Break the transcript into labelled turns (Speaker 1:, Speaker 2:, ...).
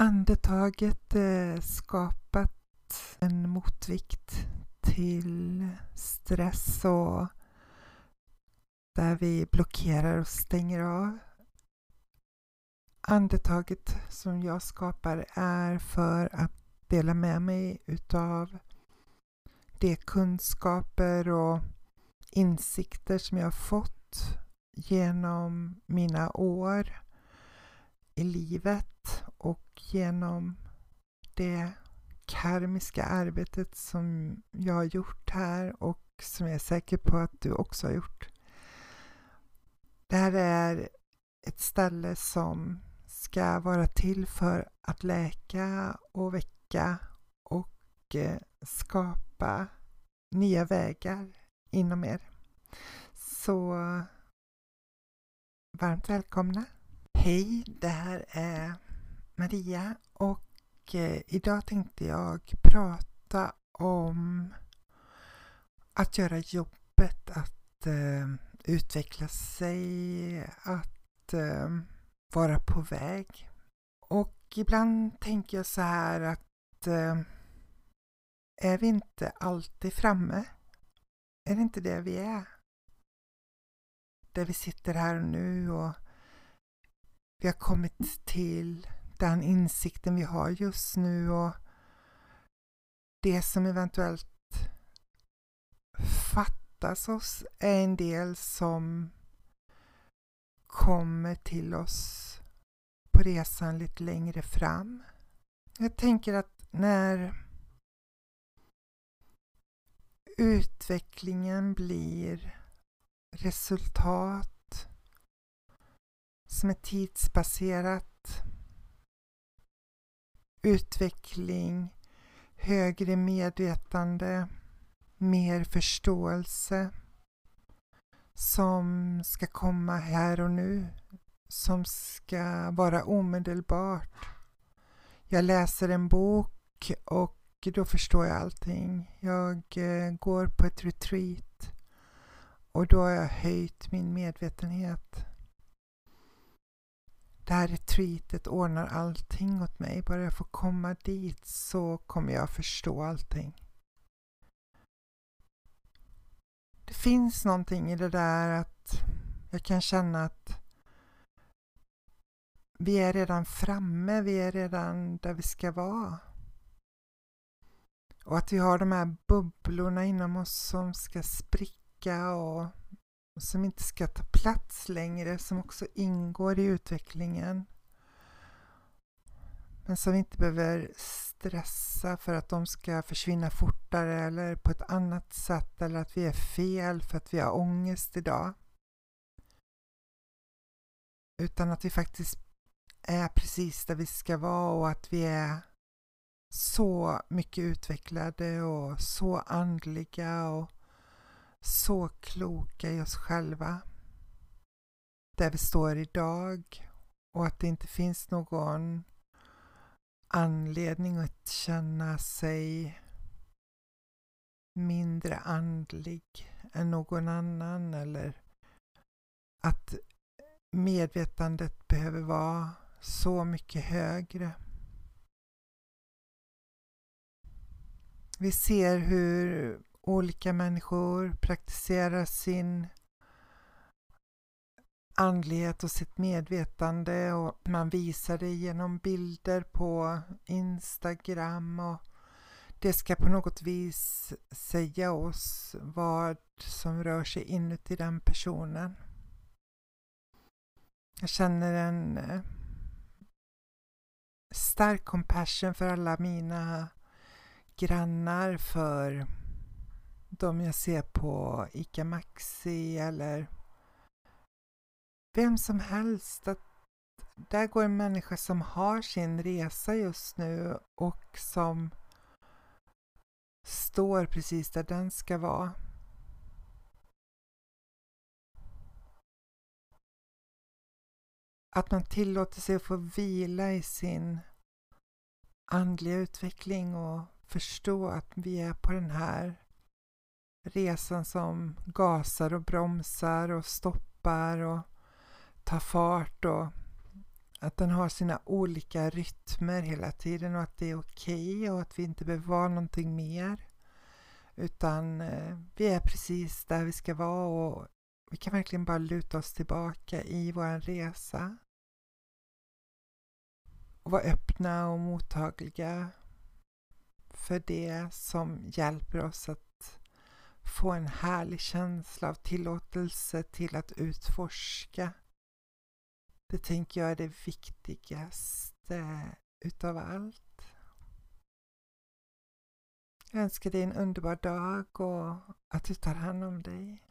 Speaker 1: andetaget eh, skapat en motvikt till stress och där vi blockerar och stänger av. Andetaget som jag skapar är för att dela med mig utav de kunskaper och insikter som jag har fått genom mina år i livet genom det karmiska arbetet som jag har gjort här och som jag är säker på att du också har gjort. Det här är ett ställe som ska vara till för att läka och väcka och eh, skapa nya vägar inom er. Så varmt välkomna! Hej, det här är Maria och eh, idag tänkte jag prata om att göra jobbet, att eh, utveckla sig, att eh, vara på väg. Och ibland tänker jag så här att eh, är vi inte alltid framme? Är det inte det vi är? Där vi sitter här och nu och vi har kommit till den insikten vi har just nu och det som eventuellt fattas oss är en del som kommer till oss på resan lite längre fram. Jag tänker att när utvecklingen blir resultat som är tidsbaserat. Utveckling, högre medvetande, mer förståelse som ska komma här och nu, som ska vara omedelbart. Jag läser en bok och då förstår jag allting. Jag eh, går på ett retreat och då har jag höjt min medvetenhet. Det här retreatet ordnar allting åt mig. Bara jag får komma dit så kommer jag förstå allting. Det finns någonting i det där att jag kan känna att vi är redan framme, vi är redan där vi ska vara. Och att vi har de här bubblorna inom oss som ska spricka och som inte ska ta plats längre, som också ingår i utvecklingen. Men som vi inte behöver stressa för att de ska försvinna fortare eller på ett annat sätt eller att vi är fel för att vi har ångest idag. Utan att vi faktiskt är precis där vi ska vara och att vi är så mycket utvecklade och så andliga och så kloka i oss själva, där vi står idag och att det inte finns någon anledning att känna sig mindre andlig än någon annan eller att medvetandet behöver vara så mycket högre. Vi ser hur olika människor praktiserar sin andlighet och sitt medvetande och man visar det genom bilder på Instagram och det ska på något vis säga oss vad som rör sig inuti den personen. Jag känner en eh, stark compassion för alla mina grannar, för de jag ser på ICA Maxi eller vem som helst. Att där går en människa som har sin resa just nu och som står precis där den ska vara. Att man tillåter sig att få vila i sin andliga utveckling och förstå att vi är på den här resan som gasar och bromsar och stoppar och tar fart och Att den har sina olika rytmer hela tiden och att det är okej okay och att vi inte behöver vara någonting mer. Utan eh, vi är precis där vi ska vara och vi kan verkligen bara luta oss tillbaka i vår resa. Och vara öppna och mottagliga för det som hjälper oss att få en härlig känsla av tillåtelse till att utforska. Det tänker jag är det viktigaste utav allt. Jag önskar dig en underbar dag och att du tar hand om dig.